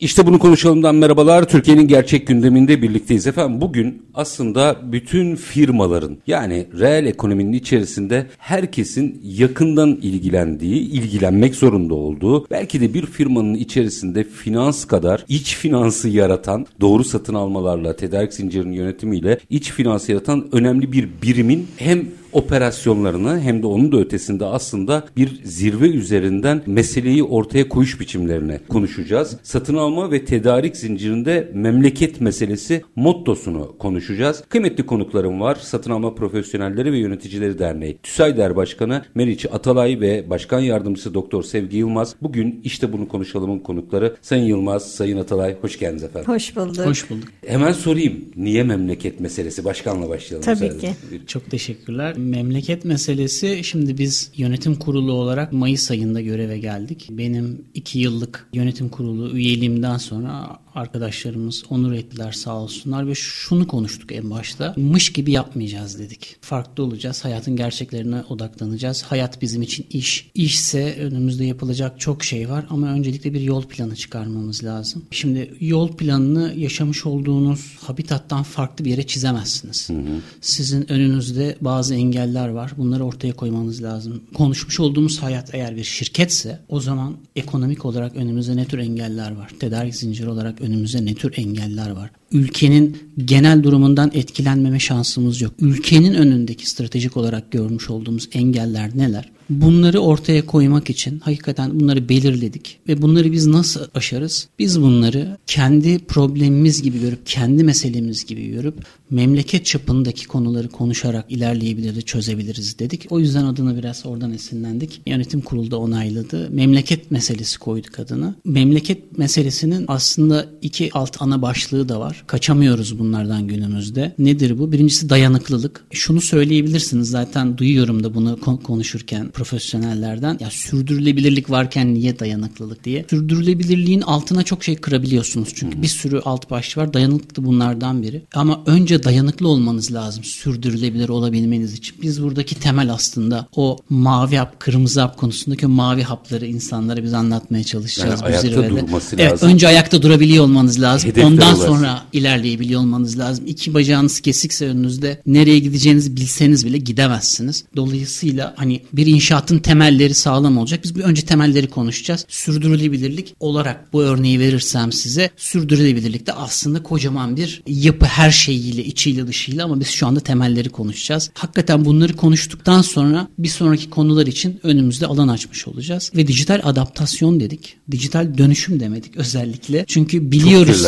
İşte bunu konuşalımdan merhabalar. Türkiye'nin gerçek gündeminde birlikteyiz efendim. Bugün aslında bütün firmaların yani reel ekonominin içerisinde herkesin yakından ilgilendiği, ilgilenmek zorunda olduğu, belki de bir firmanın içerisinde finans kadar iç finansı yaratan, doğru satın almalarla, tedarik zincirinin yönetimiyle iç finansı yaratan önemli bir birimin hem operasyonlarını hem de onun da ötesinde aslında bir zirve üzerinden meseleyi ortaya koyuş biçimlerini konuşacağız. Satın alma ve tedarik zincirinde memleket meselesi mottosunu konuşacağız. Kıymetli konuklarım var. Satın alma profesyonelleri ve yöneticileri derneği TÜSAYDER Başkanı Meriç Atalay ve Başkan Yardımcısı Doktor Sevgi Yılmaz. Bugün işte bunu konuşalımın konukları Sayın Yılmaz, Sayın Atalay hoş geldiniz efendim. Hoş bulduk. Hoş bulduk. Hemen sorayım. Niye memleket meselesi? Başkanla başlayalım. Tabii ki. Çok teşekkürler. Memleket meselesi şimdi biz yönetim kurulu olarak Mayıs ayında göreve geldik. Benim iki yıllık yönetim kurulu üyeliğimden sonra arkadaşlarımız onur ettiler sağ olsunlar ve şunu konuştuk en başta. Mış gibi yapmayacağız dedik. Farklı olacağız. Hayatın gerçeklerine odaklanacağız. Hayat bizim için iş. İşse önümüzde yapılacak çok şey var ama öncelikle bir yol planı çıkarmamız lazım. Şimdi yol planını yaşamış olduğunuz habitattan farklı bir yere çizemezsiniz. Hı hı. Sizin önünüzde bazı engeller var. Bunları ortaya koymanız lazım. Konuşmuş olduğumuz hayat eğer bir şirketse o zaman ekonomik olarak önümüzde ne tür engeller var? Tedarik zinciri olarak önümüzde ne tür engeller var? Ülkenin genel durumundan etkilenmeme şansımız yok. Ülkenin önündeki stratejik olarak görmüş olduğumuz engeller neler? Bunları ortaya koymak için hakikaten bunları belirledik ve bunları biz nasıl aşarız? Biz bunları kendi problemimiz gibi görüp, kendi meselemiz gibi görüp memleket çapındaki konuları konuşarak ilerleyebiliriz, çözebiliriz dedik. O yüzden adını biraz oradan esinlendik. Yönetim kurulu da onayladı. Memleket meselesi koyduk adını. Memleket meselesinin aslında iki alt ana başlığı da var. Kaçamıyoruz bunlardan günümüzde. Nedir bu? Birincisi dayanıklılık. Şunu söyleyebilirsiniz zaten duyuyorum da bunu konuşurken profesyonellerden. Ya sürdürülebilirlik varken niye dayanıklılık diye. Sürdürülebilirliğin altına çok şey kırabiliyorsunuz çünkü bir sürü alt başlı var. Dayanıklık da bunlardan biri. Ama önce dayanıklı olmanız lazım sürdürülebilir olabilmeniz için. Biz buradaki temel aslında o mavi hap, kırmızı hap konusundaki o mavi hapları insanlara biz anlatmaya çalışacağız yani bu ayakta zirvede. durması evet, lazım. Önce ayakta durabiliyor olmanız lazım. Hedefler Ondan olarak. sonra ilerleyebiliyor olmanız lazım. İki bacağınız kesikse önünüzde nereye gideceğinizi bilseniz bile gidemezsiniz. Dolayısıyla hani bir inşaatın temelleri sağlam olacak. Biz bir önce temelleri konuşacağız. Sürdürülebilirlik olarak bu örneği verirsem size sürdürülebilirlik de aslında kocaman bir yapı her şeyiyle içiyle dışıyla ama biz şu anda temelleri konuşacağız. Hakikaten bunları konuştuktan sonra bir sonraki konular için önümüzde alan açmış olacağız. Ve dijital adaptasyon dedik. Dijital dönüşüm demedik özellikle. Çünkü biliyoruz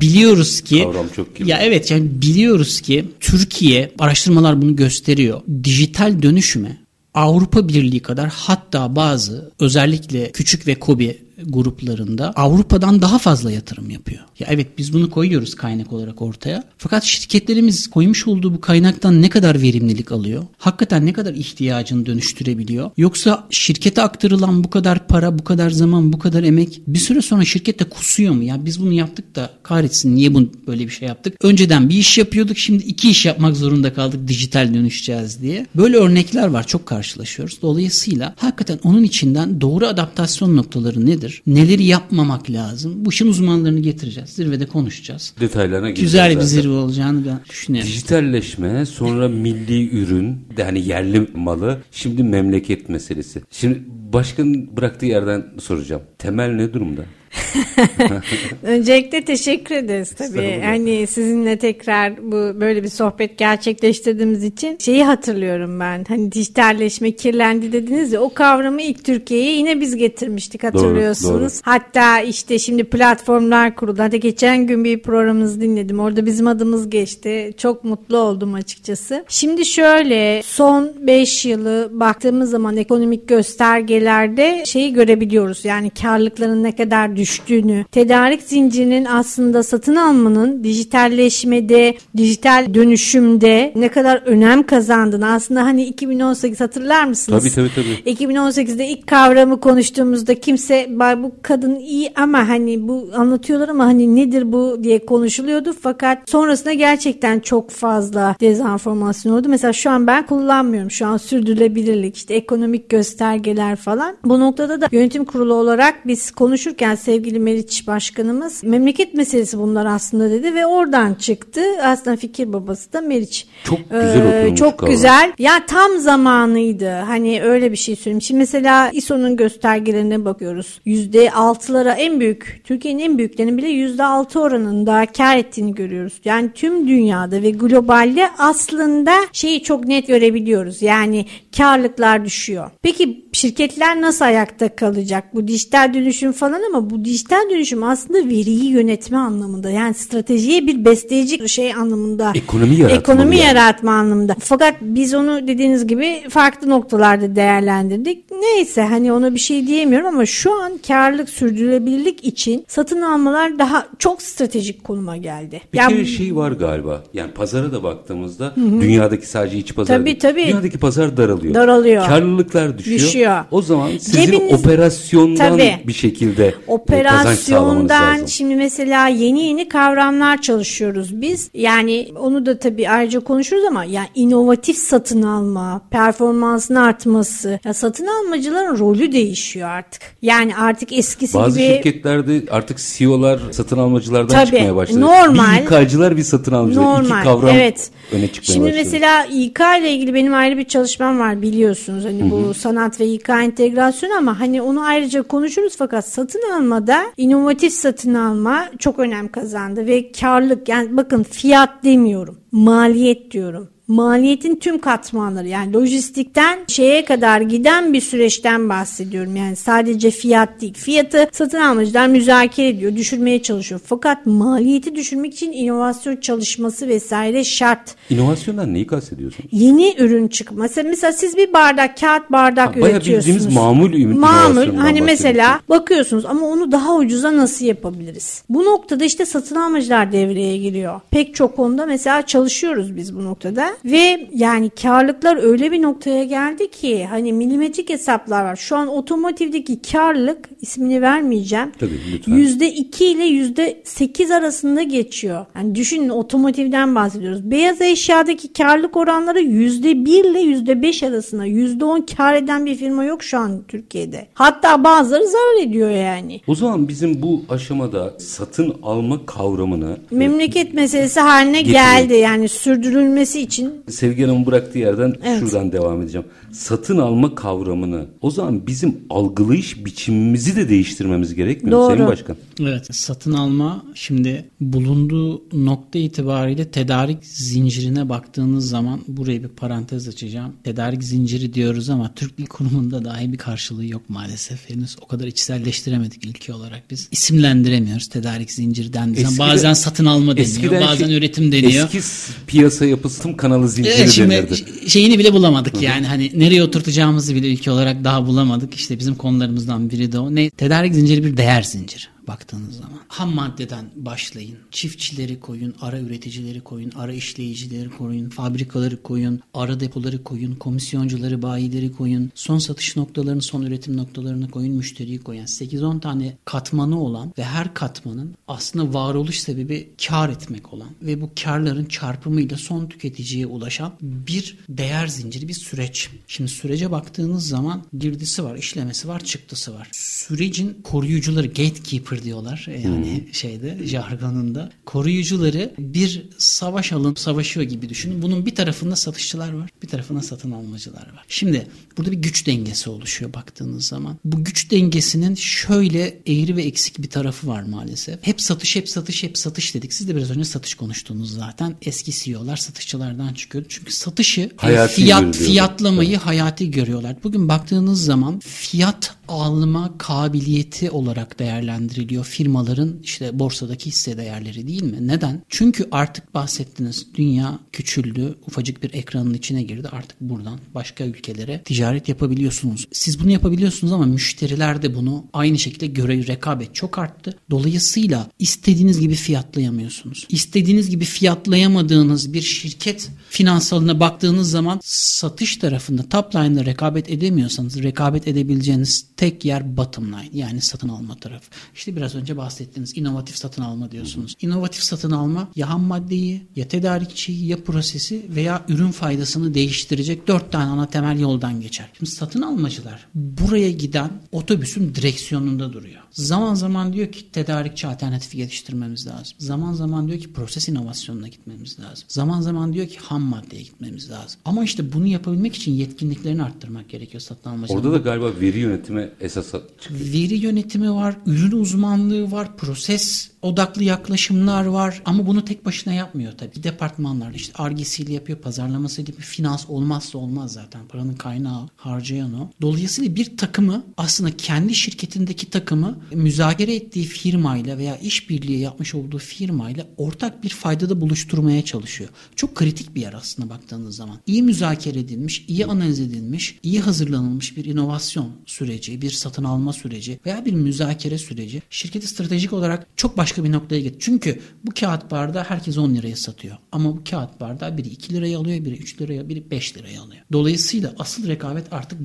biliyoruz ki Kavram çok ya evet yani biliyoruz ki Türkiye araştırmalar bunu gösteriyor. Dijital dönüşüme Avrupa Birliği kadar hatta bazı özellikle küçük ve kobi gruplarında Avrupa'dan daha fazla yatırım yapıyor. Ya evet biz bunu koyuyoruz kaynak olarak ortaya. Fakat şirketlerimiz koymuş olduğu bu kaynaktan ne kadar verimlilik alıyor? Hakikaten ne kadar ihtiyacını dönüştürebiliyor? Yoksa şirkete aktarılan bu kadar para, bu kadar zaman, bu kadar emek bir süre sonra şirkette kusuyor mu? Ya biz bunu yaptık da kahretsin niye bunu böyle bir şey yaptık? Önceden bir iş yapıyorduk şimdi iki iş yapmak zorunda kaldık dijital dönüşeceğiz diye. Böyle örnekler var çok karşılaşıyoruz. Dolayısıyla hakikaten onun içinden doğru adaptasyon noktaları nedir? Neleri yapmamak lazım? Bu işin uzmanlarını getireceğiz zirvede konuşacağız. Detaylarına gireceğiz. Güzel bir zirve olacağını ben düşünüyorum. Dijitalleşme, sonra milli ürün, yani yerli malı, şimdi memleket meselesi. Şimdi başkanın bıraktığı yerden soracağım. Temel ne durumda? Öncelikle teşekkür ederiz tabii. Hani sizinle tekrar bu böyle bir sohbet gerçekleştirdiğimiz için şeyi hatırlıyorum ben. Hani dijitalleşme kirlendi dediniz ya o kavramı ilk Türkiye'ye yine biz getirmiştik hatırlıyorsunuz. Doğru, doğru. Hatta işte şimdi platformlar kuruldu. Hatta geçen gün bir programımızı dinledim. Orada bizim adımız geçti. Çok mutlu oldum açıkçası. Şimdi şöyle son 5 yılı baktığımız zaman ekonomik göstergelerde şeyi görebiliyoruz. Yani karlılıkların ne kadar düştü dönüştüğünü, tedarik zincirinin aslında satın almanın dijitalleşmede, dijital dönüşümde ne kadar önem kazandığını aslında hani 2018 hatırlar mısınız? Tabii tabii tabii. 2018'de ilk kavramı konuştuğumuzda kimse bu kadın iyi ama hani bu anlatıyorlar ama hani nedir bu diye konuşuluyordu fakat sonrasında gerçekten çok fazla dezenformasyon oldu. Mesela şu an ben kullanmıyorum. Şu an sürdürülebilirlik işte ekonomik göstergeler falan. Bu noktada da yönetim kurulu olarak biz konuşurken sevgili Meriç Başkanımız memleket meselesi bunlar aslında dedi ve oradan çıktı. Aslında fikir babası da Meriç. Çok güzel ee, Çok galiba. güzel. Ya tam zamanıydı. Hani öyle bir şey söyleyeyim. Şimdi mesela ISO'nun göstergelerine bakıyoruz. %6'lara en büyük, Türkiye'nin en büyüklerinin bile %6 oranında kar ettiğini görüyoruz. Yani tüm dünyada ve globalde aslında şeyi çok net görebiliyoruz. Yani karlıklar düşüyor. Peki şirketler nasıl ayakta kalacak? Bu dijital dönüşüm falan ama bu dijital dönüşüm aslında veriyi yönetme anlamında. Yani stratejiye bir besleyici şey anlamında. Ekonomi yaratma. Ekonomi yani. yaratma anlamında. Fakat biz onu dediğiniz gibi farklı noktalarda değerlendirdik. Neyse hani ona bir şey diyemiyorum ama şu an karlılık sürdürülebilirlik için satın almalar daha çok stratejik konuma geldi. Bir yani, kere şey var galiba. Yani pazara da baktığımızda hı-hı. dünyadaki sadece iç pazar tabii, değil. Tabii. Dünyadaki pazar daralıyor. Daralıyor. Karlılıklar düşüyor. düşüyor. O zaman sizin Cebiniz, operasyondan tabii, bir şekilde operasyondan şimdi mesela yeni yeni kavramlar çalışıyoruz biz. Yani onu da tabii ayrıca konuşuruz ama yani inovatif satın alma, performansın artması. Ya satın almacıların rolü değişiyor artık. Yani artık eskisi Bazı gibi Bazı şirketlerde artık CEO'lar satın almacılardan tabii, çıkmaya başladı. Normal. Bir İK'cılar bir satın almacılar. Normal. İki kavram evet. öne çıkmaya Şimdi başladı. mesela İK ile ilgili benim ayrı bir çalışmam var biliyorsunuz. Hani Hı-hı. bu sanat ve İK entegrasyonu ama hani onu ayrıca konuşuruz fakat satın almada inovatif satın alma çok önem kazandı ve karlık yani bakın fiyat demiyorum maliyet diyorum maliyetin tüm katmanları yani lojistikten şeye kadar giden bir süreçten bahsediyorum. Yani sadece fiyat değil. Fiyatı satın almacılar müzakere ediyor, düşürmeye çalışıyor. Fakat maliyeti düşürmek için inovasyon çalışması vesaire şart. İnovasyondan neyi kastediyorsun? Yeni ürün çıkması. Mesela siz bir bardak, kağıt bardak ha, üretiyorsunuz. Bayağı bildiğimiz mamul ürün. Mamul. Hani mesela bakıyorsunuz ama onu daha ucuza nasıl yapabiliriz? Bu noktada işte satın almacılar devreye giriyor. Pek çok konuda mesela çalışıyoruz biz bu noktada. Ve yani karlıklar öyle bir noktaya geldi ki hani milimetrik hesaplar var. Şu an otomotivdeki karlık ismini vermeyeceğim. Tabii lütfen. %2 ile %8 arasında geçiyor. Yani düşünün otomotivden bahsediyoruz. Beyaz eşyadaki karlık oranları %1 ile %5 arasında. %10 kar eden bir firma yok şu an Türkiye'de. Hatta bazıları zarar ediyor yani. O zaman bizim bu aşamada satın alma kavramını memleket meselesi haline getiriyor. geldi. Yani sürdürülmesi için Sevgi Hanım'ın bıraktığı yerden evet. şuradan devam edeceğim. Satın alma kavramını o zaman bizim algılayış biçimimizi de değiştirmemiz gerekmiyor Doğru. Sayın Başkan? Evet satın alma şimdi bulunduğu nokta itibariyle tedarik zincirine baktığınız zaman buraya bir parantez açacağım. Tedarik zinciri diyoruz ama Türk Dil Kurumu'nda dahi bir karşılığı yok maalesef. Henüz o kadar içselleştiremedik ülke olarak biz. isimlendiremiyoruz tedarik zinciri dendiği zaman. Bazen satın alma deniyor, bazen şey, üretim deniyor. Eski piyasa yapısı kanalı zinciri evet, şimdi denirdi. Şeyini bile bulamadık Hı-hı. yani hani nereye oturtacağımızı bile ülke olarak daha bulamadık. İşte bizim konularımızdan biri de o. Ne? Tedarik zinciri bir değer zinciri baktığınız zaman. Ham maddeden başlayın. Çiftçileri koyun, ara üreticileri koyun, ara işleyicileri koyun, fabrikaları koyun, ara depoları koyun, komisyoncuları, bayileri koyun, son satış noktalarını, son üretim noktalarını koyun, müşteriyi koyun. 8-10 tane katmanı olan ve her katmanın aslında varoluş sebebi kar etmek olan ve bu karların çarpımıyla son tüketiciye ulaşan bir değer zinciri, bir süreç. Şimdi sürece baktığınız zaman girdisi var, işlemesi var, çıktısı var. Sürecin koruyucuları, gatekeeper diyorlar yani hmm. şeyde jargonunda. Koruyucuları bir savaş alın savaşıyor gibi düşünün. Bunun bir tarafında satışçılar var, bir tarafında satın almacılar var. Şimdi burada bir güç dengesi oluşuyor baktığınız zaman. Bu güç dengesinin şöyle eğri ve eksik bir tarafı var maalesef. Hep satış, hep satış, hep satış dedik. Siz de biraz önce satış konuştunuz zaten. Eski CEO'lar satışçılardan çıkıyor. Çünkü satışı hayati fiyat fiyatlamayı evet. hayati görüyorlar. Bugün baktığınız zaman fiyat alma kabiliyeti olarak değerlendiriliyor firmaların işte borsadaki hisse değerleri değil mi? Neden? Çünkü artık bahsettiniz dünya küçüldü. Ufacık bir ekranın içine girdi. Artık buradan başka ülkelere ticaret yapabiliyorsunuz. Siz bunu yapabiliyorsunuz ama müşteriler de bunu aynı şekilde göre rekabet çok arttı. Dolayısıyla istediğiniz gibi fiyatlayamıyorsunuz. İstediğiniz gibi fiyatlayamadığınız bir şirket finansalına baktığınız zaman satış tarafında top line'da rekabet edemiyorsanız rekabet edebileceğiniz tek yer bottom line yani satın alma tarafı. İşte biraz önce bahsettiğiniz inovatif satın alma diyorsunuz. İnovatif satın alma ya ham maddeyi ya tedarikçiyi ya prosesi veya ürün faydasını değiştirecek dört tane ana temel yoldan geçer. Şimdi satın almacılar buraya giden otobüsün direksiyonunda duruyor. Zaman zaman diyor ki tedarikçi alternatifi geliştirmemiz lazım. Zaman zaman diyor ki proses inovasyonuna gitmemiz lazım. Zaman zaman diyor ki ham maddeye gitmemiz lazım. Ama işte bunu yapabilmek için yetkinliklerini arttırmak gerekiyor satın almacıların. Orada da galiba veri yönetimi esas çıkıyor. Veri yönetimi var, ürün uzmanlığı var, proses odaklı yaklaşımlar var ama bunu tek başına yapmıyor tabii. Departmanlar işte argesiyle yapıyor, pazarlamasıyla yapıyor. Finans olmazsa olmaz zaten. Paranın kaynağı harcayan o. Dolayısıyla bir takımı aslında kendi şirketindeki takımı müzakere ettiği firmayla veya işbirliği yapmış olduğu firmayla ortak bir faydada buluşturmaya çalışıyor. Çok kritik bir yer aslında baktığınız zaman. İyi müzakere edilmiş, iyi analiz edilmiş, iyi hazırlanılmış bir inovasyon süreci, bir satın alma süreci veya bir müzakere süreci şirketi stratejik olarak çok başka bir noktaya getiriyor. Çünkü bu kağıt bardağı herkes 10 liraya satıyor. Ama bu kağıt bardağı biri 2 liraya alıyor, biri 3 liraya, biri 5 liraya alıyor. Dolayısıyla asıl rekabet artık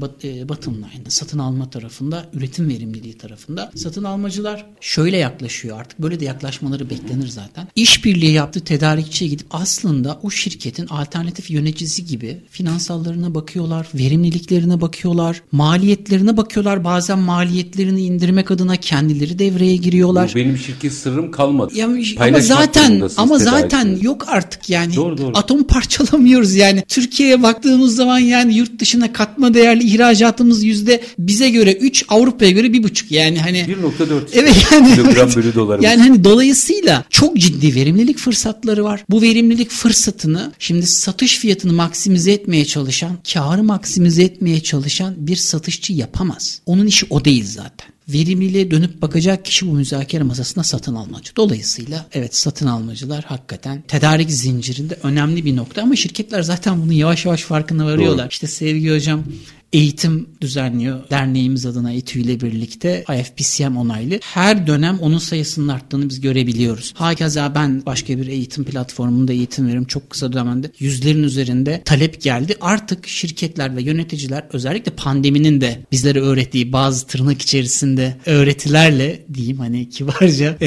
bottom line, satın alma tarafında, üretim verimliliği tarafında. Satın almacılar şöyle yaklaşıyor artık. Böyle de yaklaşmaları beklenir zaten. İşbirliği yaptığı tedarikçiye gidip aslında o şirketin alternatif yöneticisi gibi finansallarına bakıyorlar, verimliliklerine bakıyorlar, maliyetlerine bakıyorlar. Bazen maliyetlerini indirmek adına kendileri devreye giriyorlar. Bu benim şirket sırrım kalmadı. Ya, ama zaten ama zaten yok artık yani. Doğru, doğru. Atom parçalamıyoruz yani. Türkiye'ye baktığımız zaman yani yurt dışına katma değerli ihracatımız yüzde bize göre 3 Avrupa'ya göre 1,5 yani hani 1.4 evet yani kilogram bölü dolarımız. Yani hani dolayısıyla çok ciddi verimlilik fırsatları var. Bu verimlilik fırsatını şimdi satış fiyatını maksimize etmeye çalışan, karı maksimize etmeye çalışan bir satışçı yapamaz. Onun işi o değil zaten verimliliğe dönüp bakacak kişi bu müzakere masasında satın almacı. Dolayısıyla evet satın almacılar hakikaten tedarik zincirinde önemli bir nokta ama şirketler zaten bunu yavaş yavaş farkına varıyorlar. Doğru. İşte Sevgi Hocam eğitim düzenliyor derneğimiz adına İTÜ ile birlikte IFPCM onaylı. Her dönem onun sayısının arttığını biz görebiliyoruz. Hakeza ben başka bir eğitim platformunda eğitim veririm. Çok kısa dönemde yüzlerin üzerinde talep geldi. Artık şirketler ve yöneticiler özellikle pandeminin de bizlere öğrettiği bazı tırnak içerisinde öğretilerle diyeyim hani kibarca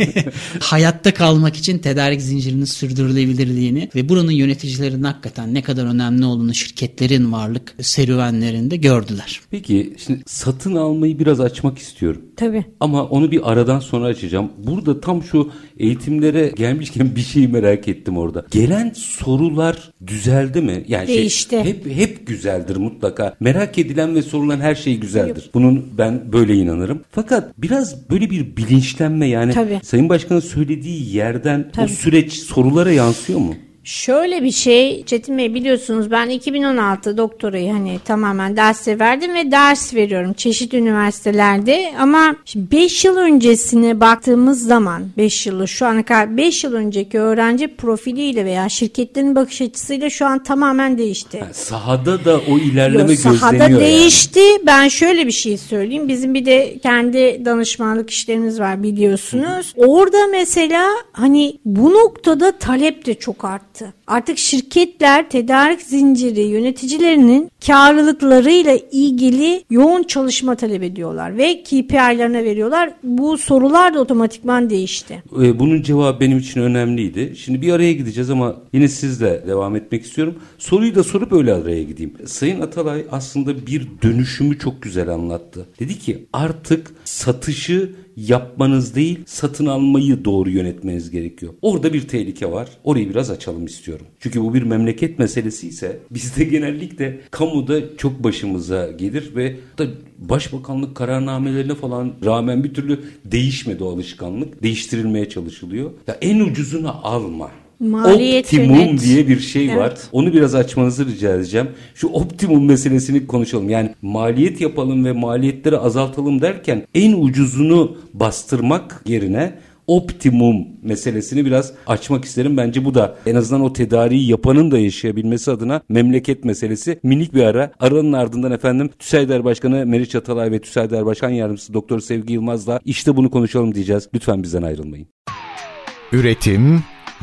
hayatta kalmak için tedarik zincirinin sürdürülebilirliğini ve buranın yöneticilerinin hakikaten ne kadar önemli olduğunu şirketlerin varlık serüvenleri ürünlerinde gördüler. Peki şimdi satın almayı biraz açmak istiyorum. Tabii. Ama onu bir aradan sonra açacağım. Burada tam şu eğitimlere gelmişken bir şeyi merak ettim orada. Gelen sorular düzeldi mi? Yani şey, Değişti. Şey, hep hep güzeldir mutlaka. Merak edilen ve sorulan her şey güzeldir. Bunun ben böyle inanırım. Fakat biraz böyle bir bilinçlenme yani Tabii. Sayın Başkan'ın söylediği yerden Tabii. o süreç sorulara yansıyor mu? Şöyle bir şey Çetin Bey biliyorsunuz ben 2016 doktorayı hani tamamen derse verdim ve ders veriyorum çeşitli üniversitelerde ama 5 yıl öncesine baktığımız zaman 5 yılı şu ana kadar 5 yıl önceki öğrenci profiliyle veya şirketlerin bakış açısıyla şu an tamamen değişti. Yani sahada da o ilerleme Yok, gözleniyor. Sahada değişti. Yani. Ben şöyle bir şey söyleyeyim. Bizim bir de kendi danışmanlık işlerimiz var biliyorsunuz. Hı. Orada mesela hani bu noktada talep de çok arttı arttı. Artık şirketler tedarik zinciri yöneticilerinin karlılıklarıyla ilgili yoğun çalışma talep ediyorlar ve KPI'lerine veriyorlar. Bu sorular da otomatikman değişti. Ee, bunun cevabı benim için önemliydi. Şimdi bir araya gideceğiz ama yine sizle devam etmek istiyorum. Soruyu da sorup öyle araya gideyim. Sayın Atalay aslında bir dönüşümü çok güzel anlattı. Dedi ki artık satışı yapmanız değil satın almayı doğru yönetmeniz gerekiyor. Orada bir tehlike var. Orayı biraz açalım istiyorum. Çünkü bu bir memleket meselesi ise bizde genellikle kamuda çok başımıza gelir ve da başbakanlık kararnamelerine falan rağmen bir türlü değişmedi o alışkanlık. Değiştirilmeye çalışılıyor. Ya en ucuzunu alma Maliyet optimum yönet. diye bir şey Evet. var. Onu biraz açmanızı rica edeceğim. Şu optimum meselesini konuşalım. Yani maliyet yapalım ve maliyetleri azaltalım derken en ucuzunu bastırmak yerine optimum meselesini biraz açmak isterim. Bence bu da en azından o tedariği yapanın da yaşayabilmesi adına memleket meselesi. Minik bir ara. Aranın ardından efendim TÜSAYDER Başkanı Meriç Atalay ve TÜSAYDER Başkan Yardımcısı Doktor Sevgi Yılmaz'la işte bunu konuşalım diyeceğiz. Lütfen bizden ayrılmayın. Üretim,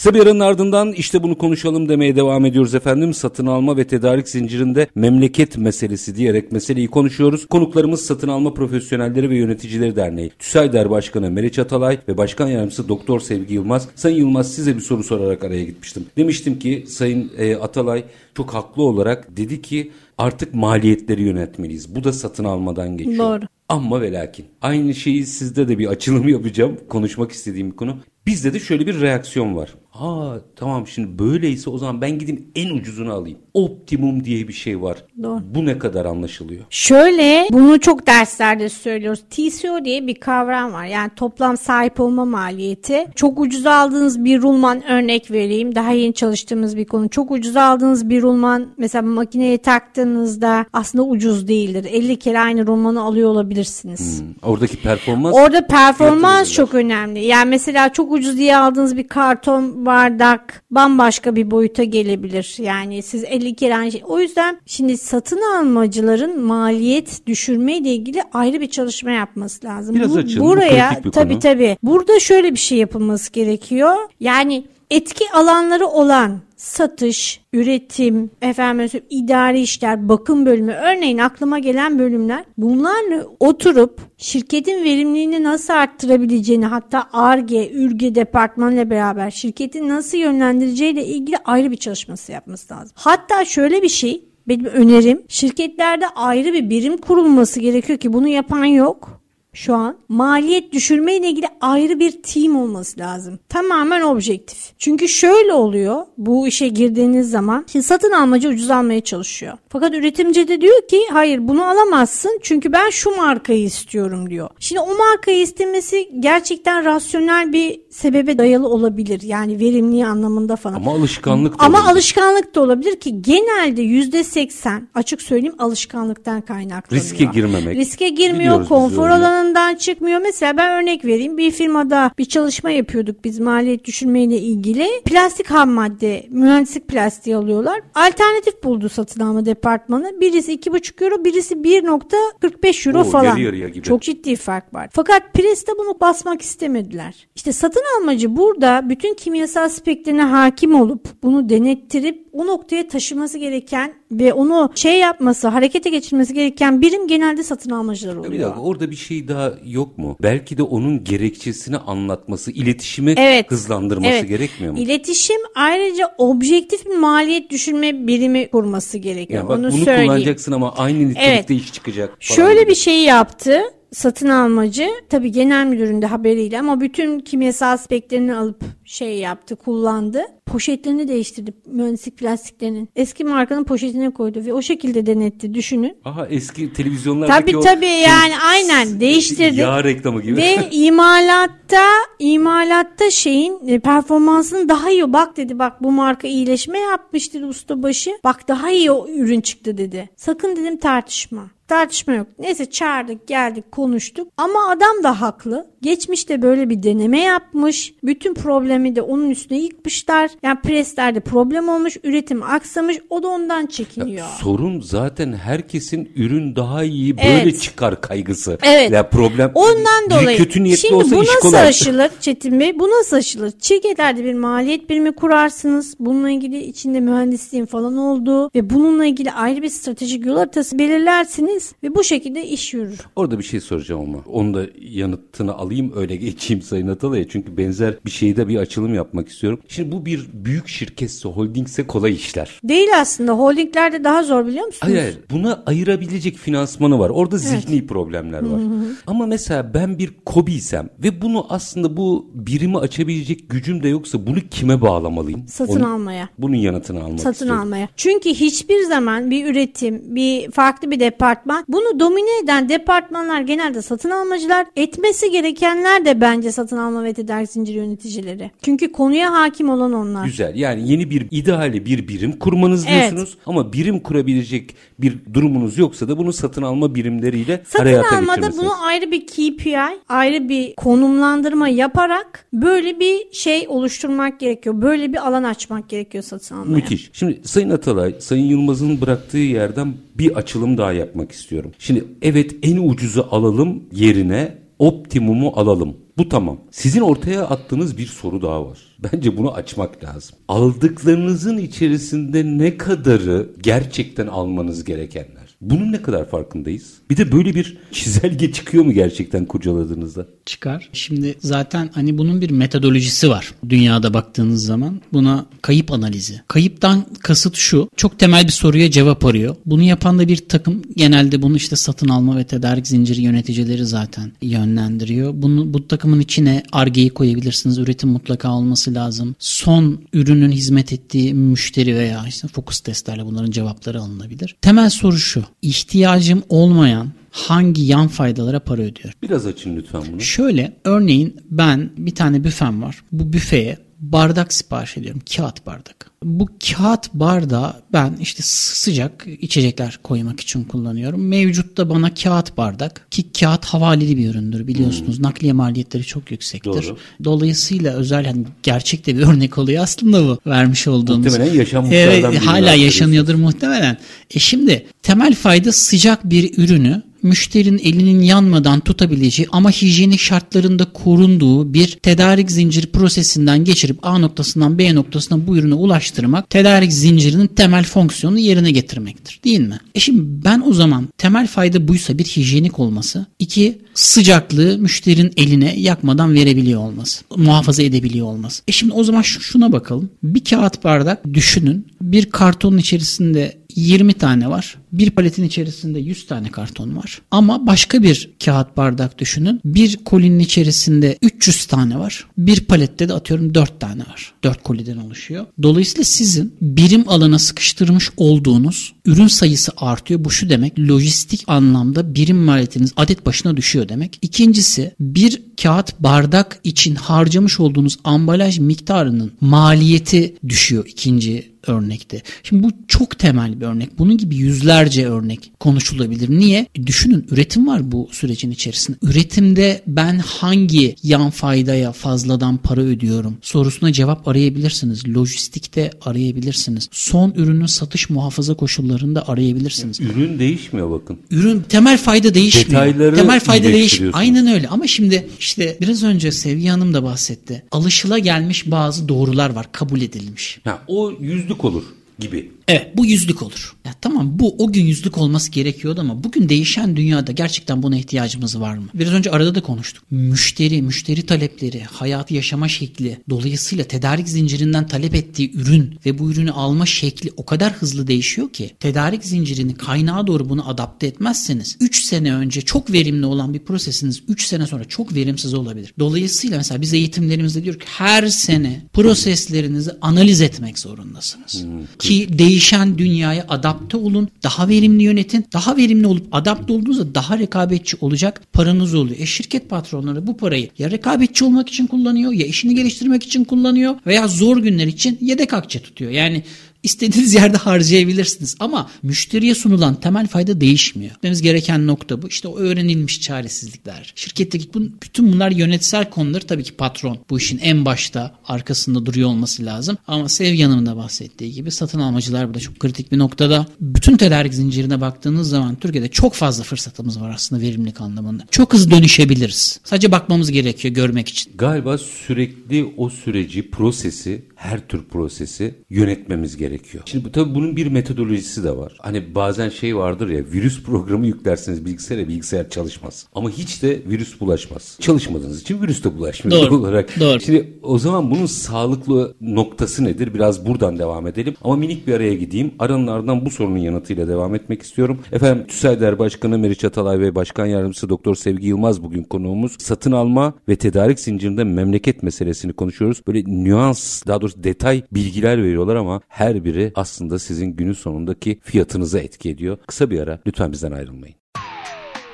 Kısa bir aranın ardından işte bunu konuşalım demeye devam ediyoruz efendim. Satın alma ve tedarik zincirinde memleket meselesi diyerek meseleyi konuşuyoruz. Konuklarımız Satın Alma Profesyonelleri ve Yöneticileri Derneği. TÜSAYDER Başkanı Meriç Atalay ve Başkan Yardımcısı Doktor Sevgi Yılmaz. Sayın Yılmaz size bir soru sorarak araya gitmiştim. Demiştim ki Sayın e, Atalay çok haklı olarak dedi ki artık maliyetleri yönetmeliyiz. Bu da satın almadan geçiyor. Doğru. Ama ve lakin. Aynı şeyi sizde de bir açılım yapacağım. Konuşmak istediğim bir konu. Bizde de şöyle bir reaksiyon var. Aa tamam şimdi böyleyse o zaman ben gideyim en ucuzunu alayım. Optimum diye bir şey var. Doğru. Bu ne kadar anlaşılıyor? Şöyle bunu çok derslerde söylüyoruz. TCO diye bir kavram var. Yani toplam sahip olma maliyeti. Çok ucuz aldığınız bir rulman örnek vereyim. Daha yeni çalıştığımız bir konu. Çok ucuz aldığınız bir rulman mesela makineye taktığınızda aslında ucuz değildir. 50 kere aynı rulmanı alıyor olabilirsiniz. Hmm, Oradaki performans Orada performans çok önemli. Yani mesela çok ucuz diye aldığınız bir karton bardak bambaşka bir boyuta gelebilir. Yani siz 50 kere şey. O yüzden şimdi satın almacıların maliyet düşürme ile ilgili ayrı bir çalışma yapması lazım. Biraz açın, bu Buraya kritik bir tabii konu. tabii. Burada şöyle bir şey yapılması gerekiyor. Yani etki alanları olan satış, üretim, efendim idari işler, bakım bölümü örneğin aklıma gelen bölümler bunlarla oturup şirketin verimliliğini nasıl arttırabileceğini hatta ARGE, ÜRGE departmanıyla beraber şirketin nasıl yönlendireceğiyle ilgili ayrı bir çalışması yapması lazım. Hatta şöyle bir şey benim önerim şirketlerde ayrı bir birim kurulması gerekiyor ki bunu yapan yok şu an maliyet düşürme ile ilgili ayrı bir team olması lazım. Tamamen objektif. Çünkü şöyle oluyor bu işe girdiğiniz zaman şimdi satın almacı ucuz almaya çalışıyor. Fakat üretimci de diyor ki hayır bunu alamazsın çünkü ben şu markayı istiyorum diyor. Şimdi o markayı istemesi gerçekten rasyonel bir sebebe dayalı olabilir. Yani verimliği anlamında falan. ama alışkanlık da Ama olabilir. alışkanlık da olabilir ki genelde yüzde seksen açık söyleyeyim alışkanlıktan kaynaklanıyor. Riske girmemek. Riske girmiyor, Biliyoruz konfor öyle. Alanından çıkmıyor. Mesela ben örnek vereyim. Bir firmada bir çalışma yapıyorduk biz maliyet düşürmeyle ilgili. Plastik ham madde, mühendislik plastiği alıyorlar. Alternatif buldu satın alma departmanı. Birisi 2,5 euro, birisi 1.45 euro Oo, falan. yarı yarıya gibi. Çok ciddi fark var. Fakat Pres'te bunu basmak istemediler. İşte satın almacı burada bütün kimyasal spektrine hakim olup bunu denettirip o noktaya taşıması gereken ve onu şey yapması, harekete geçirmesi gereken birim genelde satın almacılar oluyor. Bir dakika orada bir şey daha yok mu? Belki de onun gerekçesini anlatması, iletişimi Evet. hızlandırması Evet. gerekmiyor mu? İletişim ayrıca objektif bir maliyet düşürme birimi kurması gerekiyor. Yani bak Onu bunu söyleyeyim. kullanacaksın ama aynı nitelikte Evet. iş çıkacak. Şöyle gibi. bir şey yaptı satın almacı tabii genel müdürün de haberiyle ama bütün kimyasal speklerini alıp şey yaptı kullandı. Poşetlerini değiştirdi mühendislik plastiklerinin. Eski markanın poşetine koydu ve o şekilde denetti düşünün. Aha eski televizyonlardaki Tabii o tabii şey- yani aynen değiştirdi. Yağ reklamı gibi. Ve imalatta imalatta şeyin e, performansının daha iyi bak dedi bak bu marka iyileşme yapmış dedi ustabaşı. Bak daha iyi o ürün çıktı dedi. Sakın dedim tartışma. Tartışma yok. Neyse çağırdık geldik konuştuk. Ama adam da haklı. Geçmişte böyle bir deneme yapmış. Bütün problemi de onun üstüne yıkmışlar. Yani preslerde problem olmuş. Üretim aksamış. O da ondan çekiniyor. Sorun zaten herkesin ürün daha iyi böyle Evet. çıkar kaygısı. Evet. Ya problem Ondan dolayı. kötü niyetli Şimdi olsa bu nasıl kolay. aşılır Çetin Bey? Bu nasıl aşılır? Şirketlerde bir maliyet birimi kurarsınız. Bununla ilgili içinde mühendisliğin falan olduğu ve bununla ilgili ayrı bir stratejik yol haritası belirlersiniz ve bu şekilde iş yürür. Orada bir şey soracağım ama. Onu da yanıtını alayım öyle geçeyim Sayın Atalay'a. Çünkü benzer bir şeyde bir açılım yapmak istiyorum. Şimdi bu bir büyük şirketse, holdingse kolay işler. Değil aslında. Holdinglerde daha zor biliyor musunuz? Hayır, hayır. buna ayırabilecek finansmanı var. Orada zihni problemler var. Ama mesela ben bir kobiysem ve bunu aslında bu birimi açabilecek gücüm de yoksa bunu kime bağlamalıyım? Satın Onu, almaya. Bunun yanıtını almak Satın istiyorum. almaya. Çünkü hiçbir zaman bir üretim, bir farklı bir departman bunu domine eden departmanlar genelde satın almacılar. Etmesi gerekenler de bence satın alma ve tedarik zinciri yöneticileri. Çünkü konuya hakim olan onlar. Güzel. Yani yeni bir ideali bir birim kurmanız Evet. diyorsunuz ama birim kurabilecek bir durumunuz yoksa da bunu satın alma birimleriyle Satın hayata almada geçirmesiniz. bunu ayrı bir KPI, ayrı bir konumlandırma yaparak böyle bir şey oluşturmak gerekiyor. Böyle bir alan açmak gerekiyor satın almaya. Müthiş. Şimdi Sayın Atalay, Sayın Yılmaz'ın bıraktığı yerden bir açılım daha yapmak istiyorum. Şimdi evet en ucuzu alalım yerine optimumu alalım. Bu tamam. Sizin ortaya attığınız bir soru daha var. Bence bunu açmak lazım. Aldıklarınızın içerisinde ne kadarı gerçekten almanız gerekenler? Bunun ne kadar farkındayız? Bir de böyle bir çizelge çıkıyor mu gerçekten kurcaladığınızda? çıkar. Şimdi zaten hani bunun bir metodolojisi var. Dünyada baktığınız zaman buna kayıp analizi. Kayıptan kasıt şu. Çok temel bir soruya cevap arıyor. Bunu yapan da bir takım genelde bunu işte satın alma ve tedarik zinciri yöneticileri zaten yönlendiriyor. Bunu bu takımın içine argeyi koyabilirsiniz. Üretim mutlaka olması lazım. Son ürünün hizmet ettiği müşteri veya işte fokus testlerle bunların cevapları alınabilir. Temel soru şu. İhtiyacım olmayan hangi yan faydalara para ödüyor? Biraz açın lütfen bunu. Şöyle örneğin ben bir tane büfem var. Bu büfeye bardak sipariş ediyorum. Kağıt bardak. Bu kağıt bardağı ben işte sıcak içecekler koymak için kullanıyorum. Mevcutta bana kağıt bardak ki kağıt havaleli bir üründür biliyorsunuz. Nakliye maliyetleri çok yüksektir. Doğru. Dolayısıyla özel hani gerçek de bir örnek oluyor aslında bu vermiş olduğumuz. Muhtemelen yaşanmışlardan Evet, hala yaşanıyordur muhtemelen. E şimdi temel fayda sıcak bir ürünü müşterinin elinin yanmadan tutabileceği ama hijyenik şartlarında korunduğu bir tedarik zinciri prosesinden geçirip A noktasından B noktasına bu ürünü ulaştırmak tedarik zincirinin temel fonksiyonunu yerine getirmektir. Değil mi? E şimdi ben o zaman temel fayda buysa bir hijyenik olması, iki sıcaklığı müşterinin eline yakmadan verebiliyor olması, muhafaza edebiliyor olması. E şimdi o zaman şu- şuna bakalım. Bir kağıt bardak düşünün. Bir kartonun içerisinde 20 tane var. Bir paletin içerisinde 100 tane karton var. Ama başka bir kağıt bardak düşünün. Bir kolinin içerisinde 300 tane var. Bir palette de atıyorum 4 tane var. 4 koliden oluşuyor. Dolayısıyla sizin birim alana sıkıştırmış olduğunuz ürün sayısı artıyor. Bu şu demek lojistik anlamda birim maliyetiniz adet başına düşüyor demek. İkincisi bir kağıt bardak için harcamış olduğunuz ambalaj miktarının maliyeti düşüyor ikinci örnekte. Şimdi bu çok temel bir örnek. Bunun gibi yüzlerce örnek konuşulabilir. Niye? E düşünün üretim var bu sürecin içerisinde. Üretimde ben hangi yan faydaya fazladan para ödüyorum sorusuna cevap arayabilirsiniz. Lojistikte arayabilirsiniz. Son ürünün satış muhafaza koşullarında arayabilirsiniz. Ürün değişmiyor bakın. Ürün temel fayda değişmiyor. Detayları temel fayda iyileştiriyorsunuz. Aynen öyle ama şimdi işte biraz önce Sevgi Hanım da bahsetti. Alışıla gelmiş bazı doğrular var kabul edilmiş. Ha, o yüzlük olur gibi. Evet bu yüzlük olur. Ya tamam bu o gün yüzlük olması gerekiyordu ama bugün değişen dünyada gerçekten buna ihtiyacımız var mı? Biraz önce arada da konuştuk. Müşteri, müşteri talepleri, hayatı yaşama şekli, dolayısıyla tedarik zincirinden talep ettiği ürün ve bu ürünü alma şekli o kadar hızlı değişiyor ki tedarik zincirini kaynağa doğru bunu adapte etmezseniz 3 sene önce çok verimli olan bir prosesiniz 3 sene sonra çok verimsiz olabilir. Dolayısıyla mesela biz eğitimlerimizde diyor ki her sene proseslerinizi analiz etmek zorundasınız. Ki değişen dünyaya adapte olun, daha verimli yönetin. Daha verimli olup adapte olduğunuzda daha rekabetçi olacak paranız oluyor. E şirket patronları bu parayı ya rekabetçi olmak için kullanıyor ya işini geliştirmek için kullanıyor veya zor günler için yedek akçe tutuyor. Yani İstediğiniz yerde harcayabilirsiniz ama müşteriye sunulan temel fayda değişmiyor. Gitmemiz gereken nokta bu. İşte o öğrenilmiş çaresizlikler. Şirketteki bütün bunlar yönetsel konuları tabii ki patron bu işin en başta arkasında duruyor olması lazım. Ama Sevgi Hanım'ın da bahsettiği gibi satın almacılar burada çok kritik bir noktada. Bütün tedarik zincirine baktığınız zaman Türkiye'de çok fazla fırsatımız var aslında verimlilik anlamında. Çok hızlı dönüşebiliriz. Sadece bakmamız gerekiyor görmek için. Galiba sürekli o süreci, prosesi, her tür prosesi yönetmemiz gerekiyor. Gerekiyor. Şimdi bu, tabii bunun bir metodolojisi de var. Hani bazen şey vardır ya virüs programı yüklerseniz bilgisayara bilgisayar çalışmaz. Ama hiç de virüs bulaşmaz. Çalışmadığınız için virüs de bulaşmıyor Doğru. olarak. Doğru. Şimdi o zaman bunun sağlıklı noktası nedir? Biraz buradan devam edelim. Ama minik bir araya gideyim. Aranın ardından bu sorunun yanıtıyla devam etmek istiyorum. Efendim TÜSAYDER Başkanı Meriç Atalay ve Başkan Yardımcısı Doktor Sevgi Yılmaz bugün konuğumuz. Satın alma ve tedarik zincirinde memleket meselesini konuşuyoruz. Böyle nüans daha doğrusu detay bilgiler veriyorlar ama her biri aslında sizin günün sonundaki fiyatınıza etki ediyor. Kısa bir ara lütfen bizden ayrılmayın.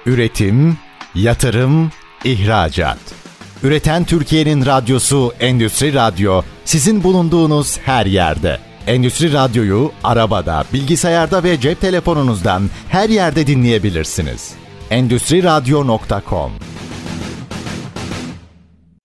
Üretim, yatırım, ihracat. Üreten Türkiye'nin radyosu Endüstri Radyo sizin bulunduğunuz her yerde. Endüstri Radyo'yu arabada, bilgisayarda ve cep telefonunuzdan her yerde dinleyebilirsiniz. Endüstri Radyo.com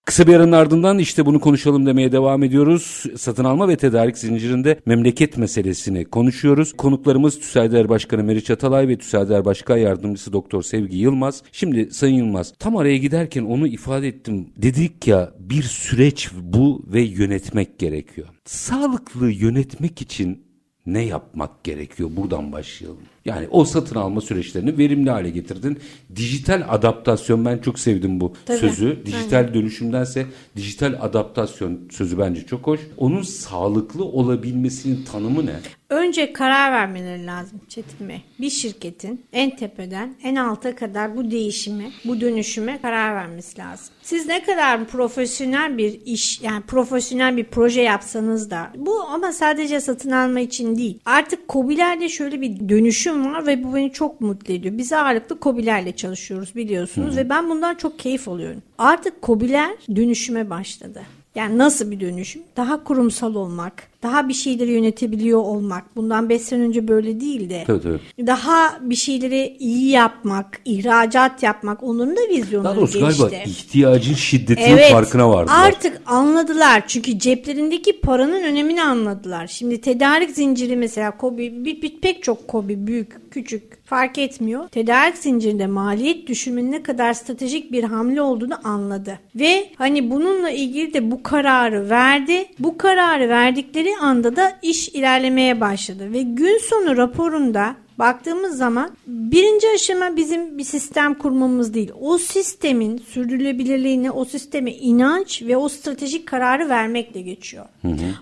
Kısa bir aranın ardından işte bunu konuşalım demeye devam ediyoruz. Satın alma ve tedarik zincirinde memleket meselesini konuşuyoruz. Konuklarımız TÜSAYDER Başkanı Meriç Atalay ve TÜSAYDER Başkan Yardımcısı Doktor Sevgi Yılmaz. Şimdi Sayın Yılmaz tam araya giderken onu ifade ettim. Dedik ya bir süreç bu ve yönetmek gerekiyor. Sağlıklı yönetmek için ne yapmak gerekiyor? Buradan başlayalım. Yani o satın alma süreçlerini verimli hale getirdin. Dijital adaptasyon ben çok sevdim bu Tabii. sözü. Dijital dönüşümdense dijital adaptasyon sözü bence çok hoş. Onun sağlıklı olabilmesinin tanımı ne? Önce karar vermeleri lazım Çetin Bey. Bir şirketin en tepeden en alta kadar bu değişime, bu dönüşüme karar vermesi lazım. Siz ne kadar profesyonel bir iş, yani profesyonel bir proje yapsanız da bu ama sadece satın alma için değil. Artık COBİ'lerde şöyle bir dönüşüm var ve bu beni çok mutlu ediyor. Biz ağırlıklı COBİ'lerle çalışıyoruz biliyorsunuz ve ben bundan çok keyif alıyorum. Artık COBİ'ler dönüşüme başladı. Yani nasıl bir dönüşüm? Daha kurumsal olmak, daha bir şeyleri yönetebiliyor olmak. Bundan 5 sene önce böyle değildi. Tabii tabii. Daha bir şeyleri iyi yapmak, ihracat yapmak onların da Daha vizyonları doğrusu değişti. galiba ihtiyacın şiddetinin farkına vardılar. Artık anladılar. Çünkü ceplerindeki paranın önemini anladılar. Şimdi tedarik zinciri mesela Kobi bir, bir- pek çok Kobi büyük küçük fark etmiyor. Tedarik zincirinde maliyet düşürmenin ne kadar stratejik bir hamle olduğunu anladı. Ve hani bununla ilgili de bu kararı verdi. Bu kararı verdikleri anda da iş ilerlemeye başladı. Ve gün sonu raporunda Baktığımız zaman birinci aşama bizim bir sistem kurmamız değil. O sistemin sürdürülebilirliğine, o sisteme inanç ve o stratejik kararı vermekle geçiyor.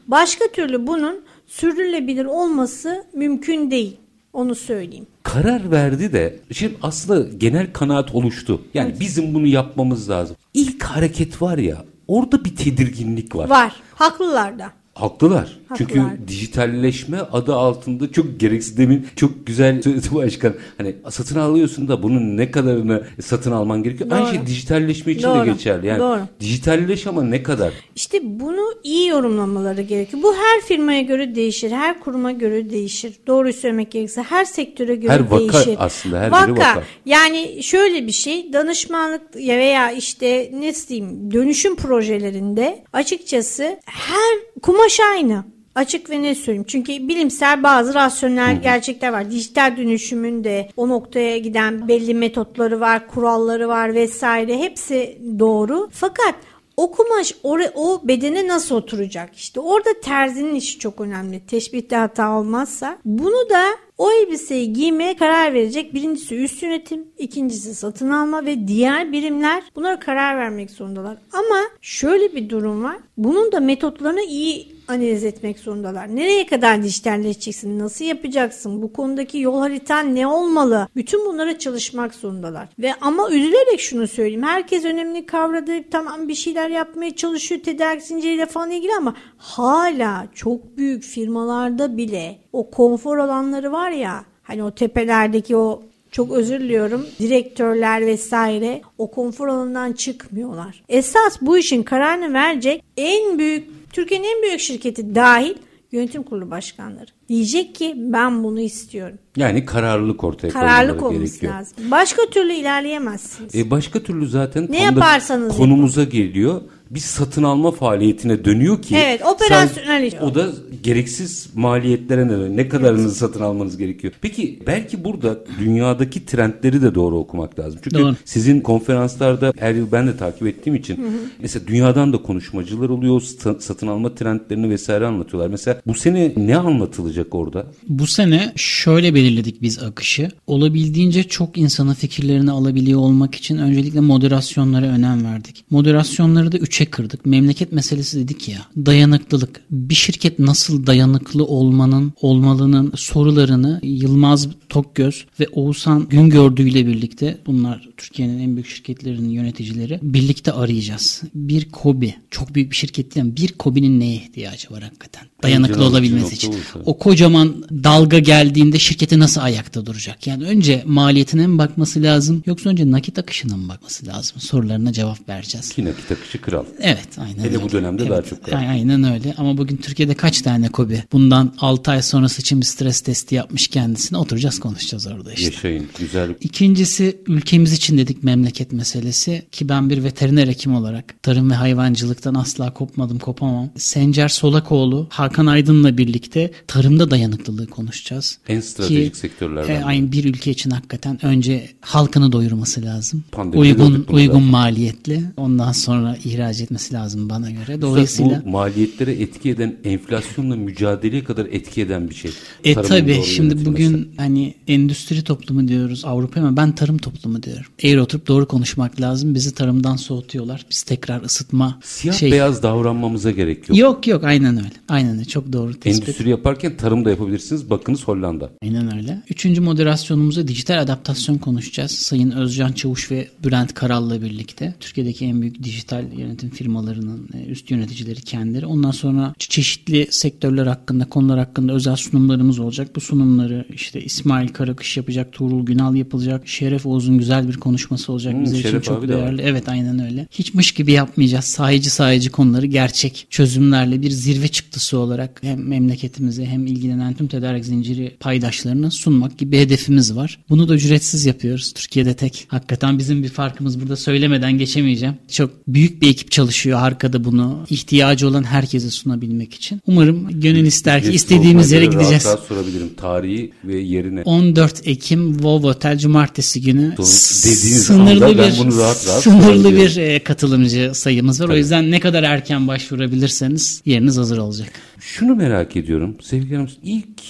Başka türlü bunun sürdürülebilir olması mümkün değil. Onu söyleyeyim. Karar verdi de şimdi aslında genel kanaat oluştu. Yani bizim bunu yapmamız lazım. İlk hareket var ya orada bir tedirginlik var. Var. Haklılar da. Haklılar. Çünkü Haklılar. dijitalleşme adı altında çok gereksiz demin çok güzel söyledi başkan. Hani satın alıyorsun da bunun ne kadarını satın alman gerekiyor. Aynı Doğru. şey dijitalleşme için Doğru. de geçerli. Yani Doğru. dijitalleş ama ne kadar? İşte bunu iyi yorumlamaları gerekiyor. Bu her firmaya göre değişir, her kuruma göre değişir. Doğruyu söylemek gerekirse her sektöre göre Her vaka değişir. aslında, her biri vaka. Yani şöyle bir şey, danışmanlık ya veya işte ne diyeyim dönüşüm projelerinde açıkçası her kumaş aynı. Açık ve ne söyleyeyim. Çünkü bilimsel bazı rasyonel gerçekler var. Dijital dönüşümün de o noktaya giden belli metotları var, kuralları var vesaire. Hepsi doğru. Fakat o kumaş or- o bedene nasıl oturacak? İşte orada terzinin işi çok önemli. Teşbihte hata olmazsa. Bunu da o elbiseyi giymeye karar verecek birincisi üst yönetim, ikincisi satın alma ve diğer birimler bunlara karar vermek zorundalar. Ama şöyle bir durum var. Bunun da metotlarını iyi analiz etmek zorundalar. Nereye kadar dijitalleşeceksin? Nasıl yapacaksın? Bu konudaki yol haritan ne olmalı? Bütün bunlara çalışmak zorundalar. Ve ama üzülerek şunu söyleyeyim. Herkes önemli kavradı. Tamam bir şeyler yapmaya çalışıyor tedarik zinciriyle falan ilgili ama hala çok büyük firmalarda bile o konfor alanları var ya hani o tepelerdeki o çok özür diliyorum. Direktörler vesaire o konfor alanından çıkmıyorlar. Esas bu işin kararını verecek en büyük Türkiye'nin en büyük şirketi dahil yönetim kurulu başkanları. Diyecek ki ben bunu istiyorum. Yani kararlılık ortaya Kararlılık olması gerekiyor. lazım. Başka türlü ilerleyemezsiniz. E başka türlü zaten Ne tam da yaparsanız konumuza geliyor. Bir satın alma faaliyetine dönüyor ki. Evet operasyonel O da gereksiz maliyetlere ne, ne kadarını evet. satın almanız gerekiyor. Peki belki burada dünyadaki trendleri de doğru okumak lazım. Çünkü doğru. sizin konferanslarda her yıl ben de takip ettiğim için hı hı. mesela dünyadan da konuşmacılar oluyor. Satın alma trendlerini vesaire anlatıyorlar. Mesela bu sene ne anlatılacak orada? Bu sene şöyle belirledik biz akışı. Olabildiğince çok insanın fikirlerini alabiliyor olmak için öncelikle moderasyonlara önem verdik. Moderasyonları da üçe kırdık. Memleket meselesi dedik ya. Dayanıklılık. Bir şirket nasıl dayanıklı olmanın, olmalının sorularını Yılmaz Tokgöz ve Oğuzhan Güngördü ile birlikte bunlar Türkiye'nin en büyük şirketlerinin yöneticileri birlikte arayacağız. Bir kobi, çok büyük bir şirket değil bir kobinin neye ihtiyacı var hakikaten? Dayanıklı olabilmesi için. O kocaman dalga geldiğinde şirketi nasıl ayakta duracak? Yani önce maliyetine mi bakması lazım yoksa önce nakit akışına mı bakması lazım? Sorularına cevap vereceğiz. Ki nakit akışı kral. Evet aynen Hele öyle. bu dönemde evet, daha çok kral. Aynen öyle ama bugün Türkiye'de kaç tane kobi bundan 6 ay sonrası için bir stres testi yapmış kendisine oturacağız konuşacağız orada işte. Yaşayın güzel. İkincisi ülkemiz için dedik memleket meselesi ki ben bir veteriner hekim olarak tarım ve hayvancılıktan asla kopmadım kopamam. Sencer Solakoğlu, Hakan Aydın'la birlikte tarımda dayanıklılığı konuşacağız. En stratejik ki, sektörlerden. E, aynı bir ülke için hakikaten önce halkını doyurması lazım. Pandemide uygun uygun zaten. maliyetli. Ondan sonra ihraç etmesi lazım bana göre. Dolayısıyla bu maliyetlere etki eden enflasyonla mücadeleye kadar etki eden bir şey. E tabi şimdi bugün hani endüstri toplumu diyoruz Avrupa ama ben tarım toplumu diyorum. Eğer oturup doğru konuşmak lazım. Bizi tarımdan soğutuyorlar. Biz tekrar ısıtma Siyah şey... beyaz davranmamıza gerek yok. Yok yok aynen öyle. Aynen öyle. Çok doğru tespit. Endüstri yaparken tarım da yapabilirsiniz. Bakınız Hollanda. Aynen öyle. Üçüncü moderasyonumuzda dijital adaptasyon konuşacağız. Sayın Özcan Çavuş ve Bülent Karal'la birlikte. Türkiye'deki en büyük dijital yönetim firmalarının e, üst yöneticileri kendileri. Ondan sonra çeşitli sektörler hakkında, konular hakkında özel sunumlarımız olacak. Bu sunumları işte İsmail Karakış yapacak, Tuğrul Günal yapılacak, Şeref Oğuz'un güzel bir konuşması olacak. Hmm, Bize için çok değerli. Evet aynen öyle. Hiçmiş gibi yapmayacağız. Sahici sahici konuları gerçek çözümlerle bir zirve çıktısı olarak hem memleketimize hem ilgilenen tüm tedarik zinciri paydaşlarına sunmak gibi bir hedefimiz var. Bunu da ücretsiz yapıyoruz. Türkiye'de tek. Hakikaten bizim bir farkımız burada söylemeden geçemeyeceğim. Çok büyük bir ekip çalışıyor arkada bunu ihtiyacı olan herkese sunabilmek için. Umarım gönül ister ki istediğimiz yere gideceğiz. Rahat sorabilirim. Tarihi ve yerine. 14 Ekim Wow Hotel Cumartesi günü dediğiniz sınırlı bir bunu rahat rahat sınırlı bir e, katılımcı sayımız var. Tabii. O yüzden ne kadar erken başvurabilirseniz yeriniz hazır olacak. Şunu merak ediyorum sevgili hanım. İlk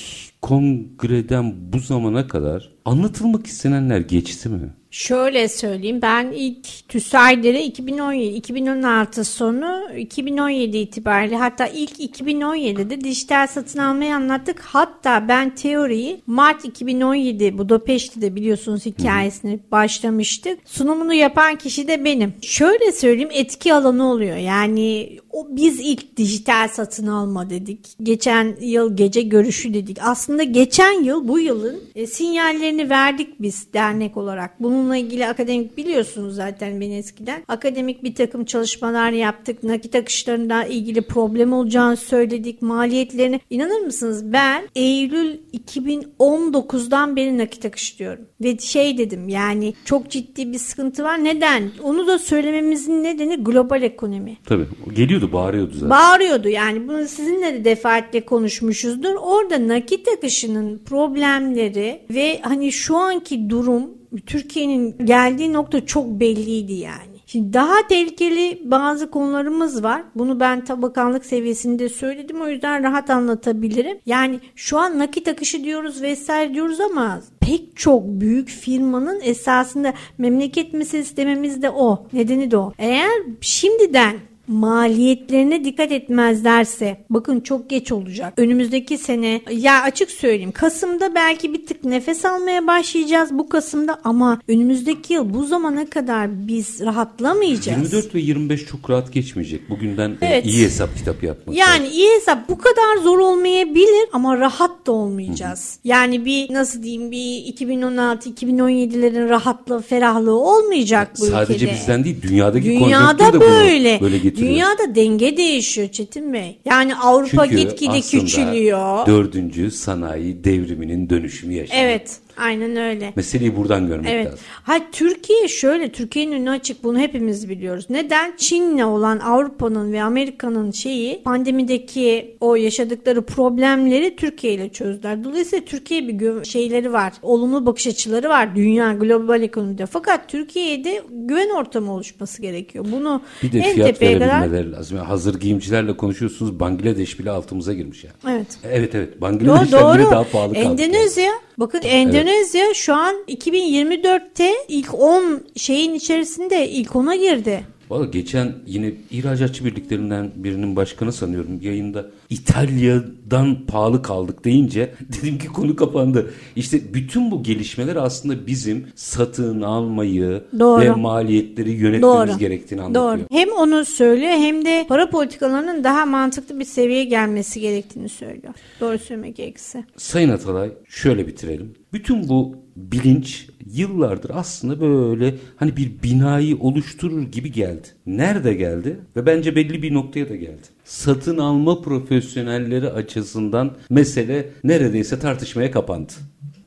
kongreden bu zamana kadar anlatılmak istenenler geçti mi? Şöyle söyleyeyim ben ilk TÜSAYDER'e 2017 2016 sonu 2017 itibariyle hatta ilk 2017'de dijital satın almayı anlattık. Hatta ben teoriyi Mart 2017 Budapeşte'de biliyorsunuz hikayesini başlamıştık. Sunumunu yapan kişi de benim. Şöyle söyleyeyim etki alanı oluyor. Yani o biz ilk dijital satın alma dedik. Geçen yıl gece görüşü dedik. Aslında geçen yıl bu yılın e, sinyallerini verdik biz dernek olarak. Bunu Bununla ilgili akademik biliyorsunuz zaten beni eskiden. Akademik bir takım çalışmalar yaptık. Nakit akışlarında ilgili problem olacağını söyledik. Maliyetlerini inanır mısınız ben Eylül 2019'dan beri nakit akış diyorum. Ve şey dedim yani çok ciddi bir sıkıntı var. Neden? Onu da söylememizin nedeni global ekonomi. Tabii. Geliyordu bağırıyordu zaten. Bağırıyordu yani. Bunu sizinle de defaatle konuşmuşuzdur. Orada nakit akışının problemleri ve hani şu anki durum Türkiye'nin geldiği nokta çok belliydi yani. Şimdi daha tehlikeli bazı konularımız var. Bunu ben tabakanlık seviyesinde söyledim. O yüzden rahat anlatabilirim. Yani şu an nakit akışı diyoruz vesaire diyoruz ama pek çok büyük firmanın esasında memleket meselesi dememiz de o. Nedeni de o. Eğer şimdiden maliyetlerine dikkat etmezlerse bakın çok geç olacak. Önümüzdeki sene ya açık söyleyeyim Kasım'da belki bir tık nefes almaya başlayacağız bu Kasım'da ama önümüzdeki yıl bu zamana kadar biz rahatlamayacağız. 24 ve 25 çok rahat geçmeyecek. Bugünden evet. iyi hesap kitap yapmak. Yani lazım. iyi hesap bu kadar zor olmayabilir ama rahat da olmayacağız. Hı-hı. Yani bir nasıl diyeyim bir 2016-2017'lerin rahatlığı ferahlığı olmayacak bu Sadece ülkede. Sadece bizden değil dünyadaki Dünyada de böyle. böyle getiriyor Dünyada denge değişiyor Çetin Bey. Yani Avrupa Çünkü gitgide küçülüyor. dördüncü sanayi devriminin dönüşümü yaşanıyor. Evet. Aynen öyle. Meseleyi buradan görmek evet. lazım. Ha Türkiye şöyle Türkiye'nin önü açık bunu hepimiz biliyoruz. Neden? Çin'le olan Avrupa'nın ve Amerika'nın şeyi pandemideki o yaşadıkları problemleri Türkiye ile çözdüler. Dolayısıyla Türkiye bir şeyleri var. Olumlu bakış açıları var dünya global ekonomide. Fakat Türkiye'de güven ortamı oluşması gerekiyor. Bunu bir de en fiyat verebilmeleri kadar... lazım. Yani hazır giyimcilerle konuşuyorsunuz. Bangladeş bile altımıza girmiş yani. Evet. Evet evet. Bangladeş'ten bile daha pahalı kaldı. Endonezya. Bakın Endonezya evet. şu an 2024'te ilk 10 şeyin içerisinde ilk 10'a girdi. Valla geçen yine ihracatçı birliklerinden birinin başkanı sanıyorum yayında İtalya'dan pahalı kaldık deyince dedim ki konu kapandı. İşte bütün bu gelişmeler aslında bizim satın almayı Doğru. ve maliyetleri yönetmemiz Doğru. gerektiğini anlatıyor. Doğru. Hem onu söylüyor hem de para politikalarının daha mantıklı bir seviyeye gelmesi gerektiğini söylüyor. Doğru söylemek gerekirse. Sayın Atalay şöyle bitirelim. Bütün bu bilinç yıllardır aslında böyle hani bir binayı oluşturur gibi geldi. Nerede geldi? Ve bence belli bir noktaya da geldi. Satın alma profesyonelleri açısından mesele neredeyse tartışmaya kapandı.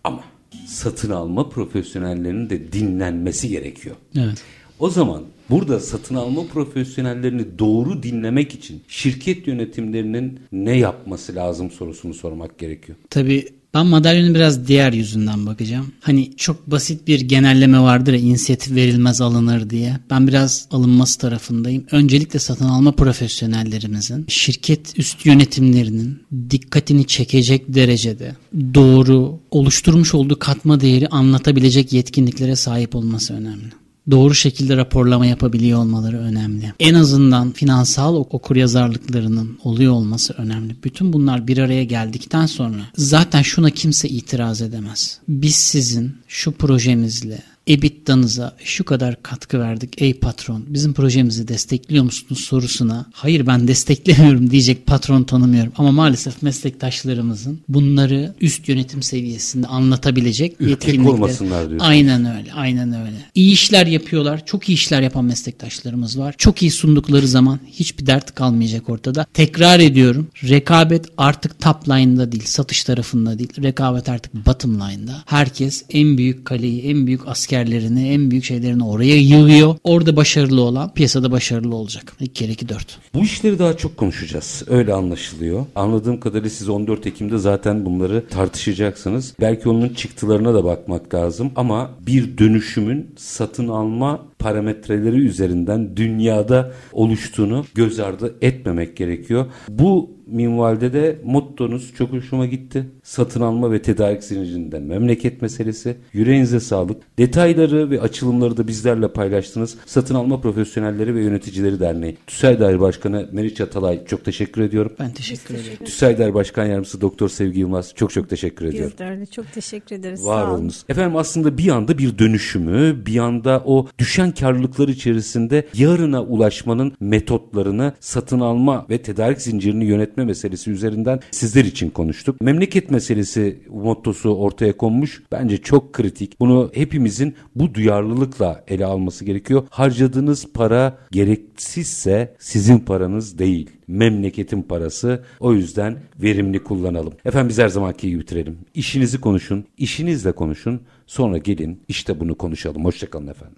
Ama satın alma profesyonellerinin de dinlenmesi gerekiyor. Evet. O zaman burada satın alma profesyonellerini doğru dinlemek için şirket yönetimlerinin ne yapması lazım sorusunu sormak gerekiyor. Tabii ben madalyonun biraz diğer yüzünden bakacağım. Hani çok basit bir genelleme vardır ya inisiyatif verilmez alınır diye. Ben biraz alınması tarafındayım. Öncelikle satın alma profesyonellerimizin şirket üst yönetimlerinin dikkatini çekecek derecede doğru oluşturmuş olduğu katma değeri anlatabilecek yetkinliklere sahip olması önemli doğru şekilde raporlama yapabiliyor olmaları önemli. En azından finansal okur yazarlıklarının oluyor olması önemli. Bütün bunlar bir araya geldikten sonra zaten şuna kimse itiraz edemez. Biz sizin şu projemizle EBITDA'nıza şu kadar katkı verdik ey patron bizim projemizi destekliyor musunuz sorusuna hayır ben desteklemiyorum diyecek patron tanımıyorum ama maalesef meslektaşlarımızın bunları üst yönetim seviyesinde anlatabilecek yetkinlikleri. olmasınlar diyorsun. Aynen öyle aynen öyle. İyi işler yapıyorlar çok iyi işler yapan meslektaşlarımız var. Çok iyi sundukları zaman hiçbir dert kalmayacak ortada. Tekrar ediyorum rekabet artık top line'da değil satış tarafında değil rekabet artık bottom line'da. Herkes en büyük kaleyi en büyük asker askerlerini, en büyük şeylerini oraya yığıyor. Orada başarılı olan piyasada başarılı olacak. 2 kere 2 4. Bu işleri daha çok konuşacağız. Öyle anlaşılıyor. Anladığım kadarıyla siz 14 Ekim'de zaten bunları tartışacaksınız. Belki onun çıktılarına da bakmak lazım ama bir dönüşümün satın alma parametreleri üzerinden dünyada oluştuğunu göz ardı etmemek gerekiyor. Bu minvalde de mottonuz çok hoşuma gitti. Satın alma ve tedarik zincirinde memleket meselesi. Yüreğinize sağlık. Detayları ve açılımları da bizlerle paylaştınız. Satın alma profesyonelleri ve yöneticileri derneği. TÜSAY Daire Başkanı Meriç Atalay çok teşekkür ediyorum. Ben teşekkür ederim. TÜSAY Daire Başkan Yardımcısı Doktor Sevgi Yılmaz çok çok teşekkür ediyorum. Biz de çok teşekkür ederiz. Var olunuz. Efendim aslında bir anda bir dönüşümü, bir anda o düşen karlılıklar içerisinde yarına ulaşmanın metotlarını satın alma ve tedarik zincirini yönetme meselesi üzerinden sizler için konuştuk. Memleket meselesi mottosu ortaya konmuş. Bence çok kritik. Bunu hepimizin bu duyarlılıkla ele alması gerekiyor. Harcadığınız para gereksizse sizin paranız değil memleketin parası. O yüzden verimli kullanalım. Efendim biz her zamanki gibi bitirelim. İşinizi konuşun, işinizle konuşun. Sonra gelin işte bunu konuşalım. Hoşçakalın efendim.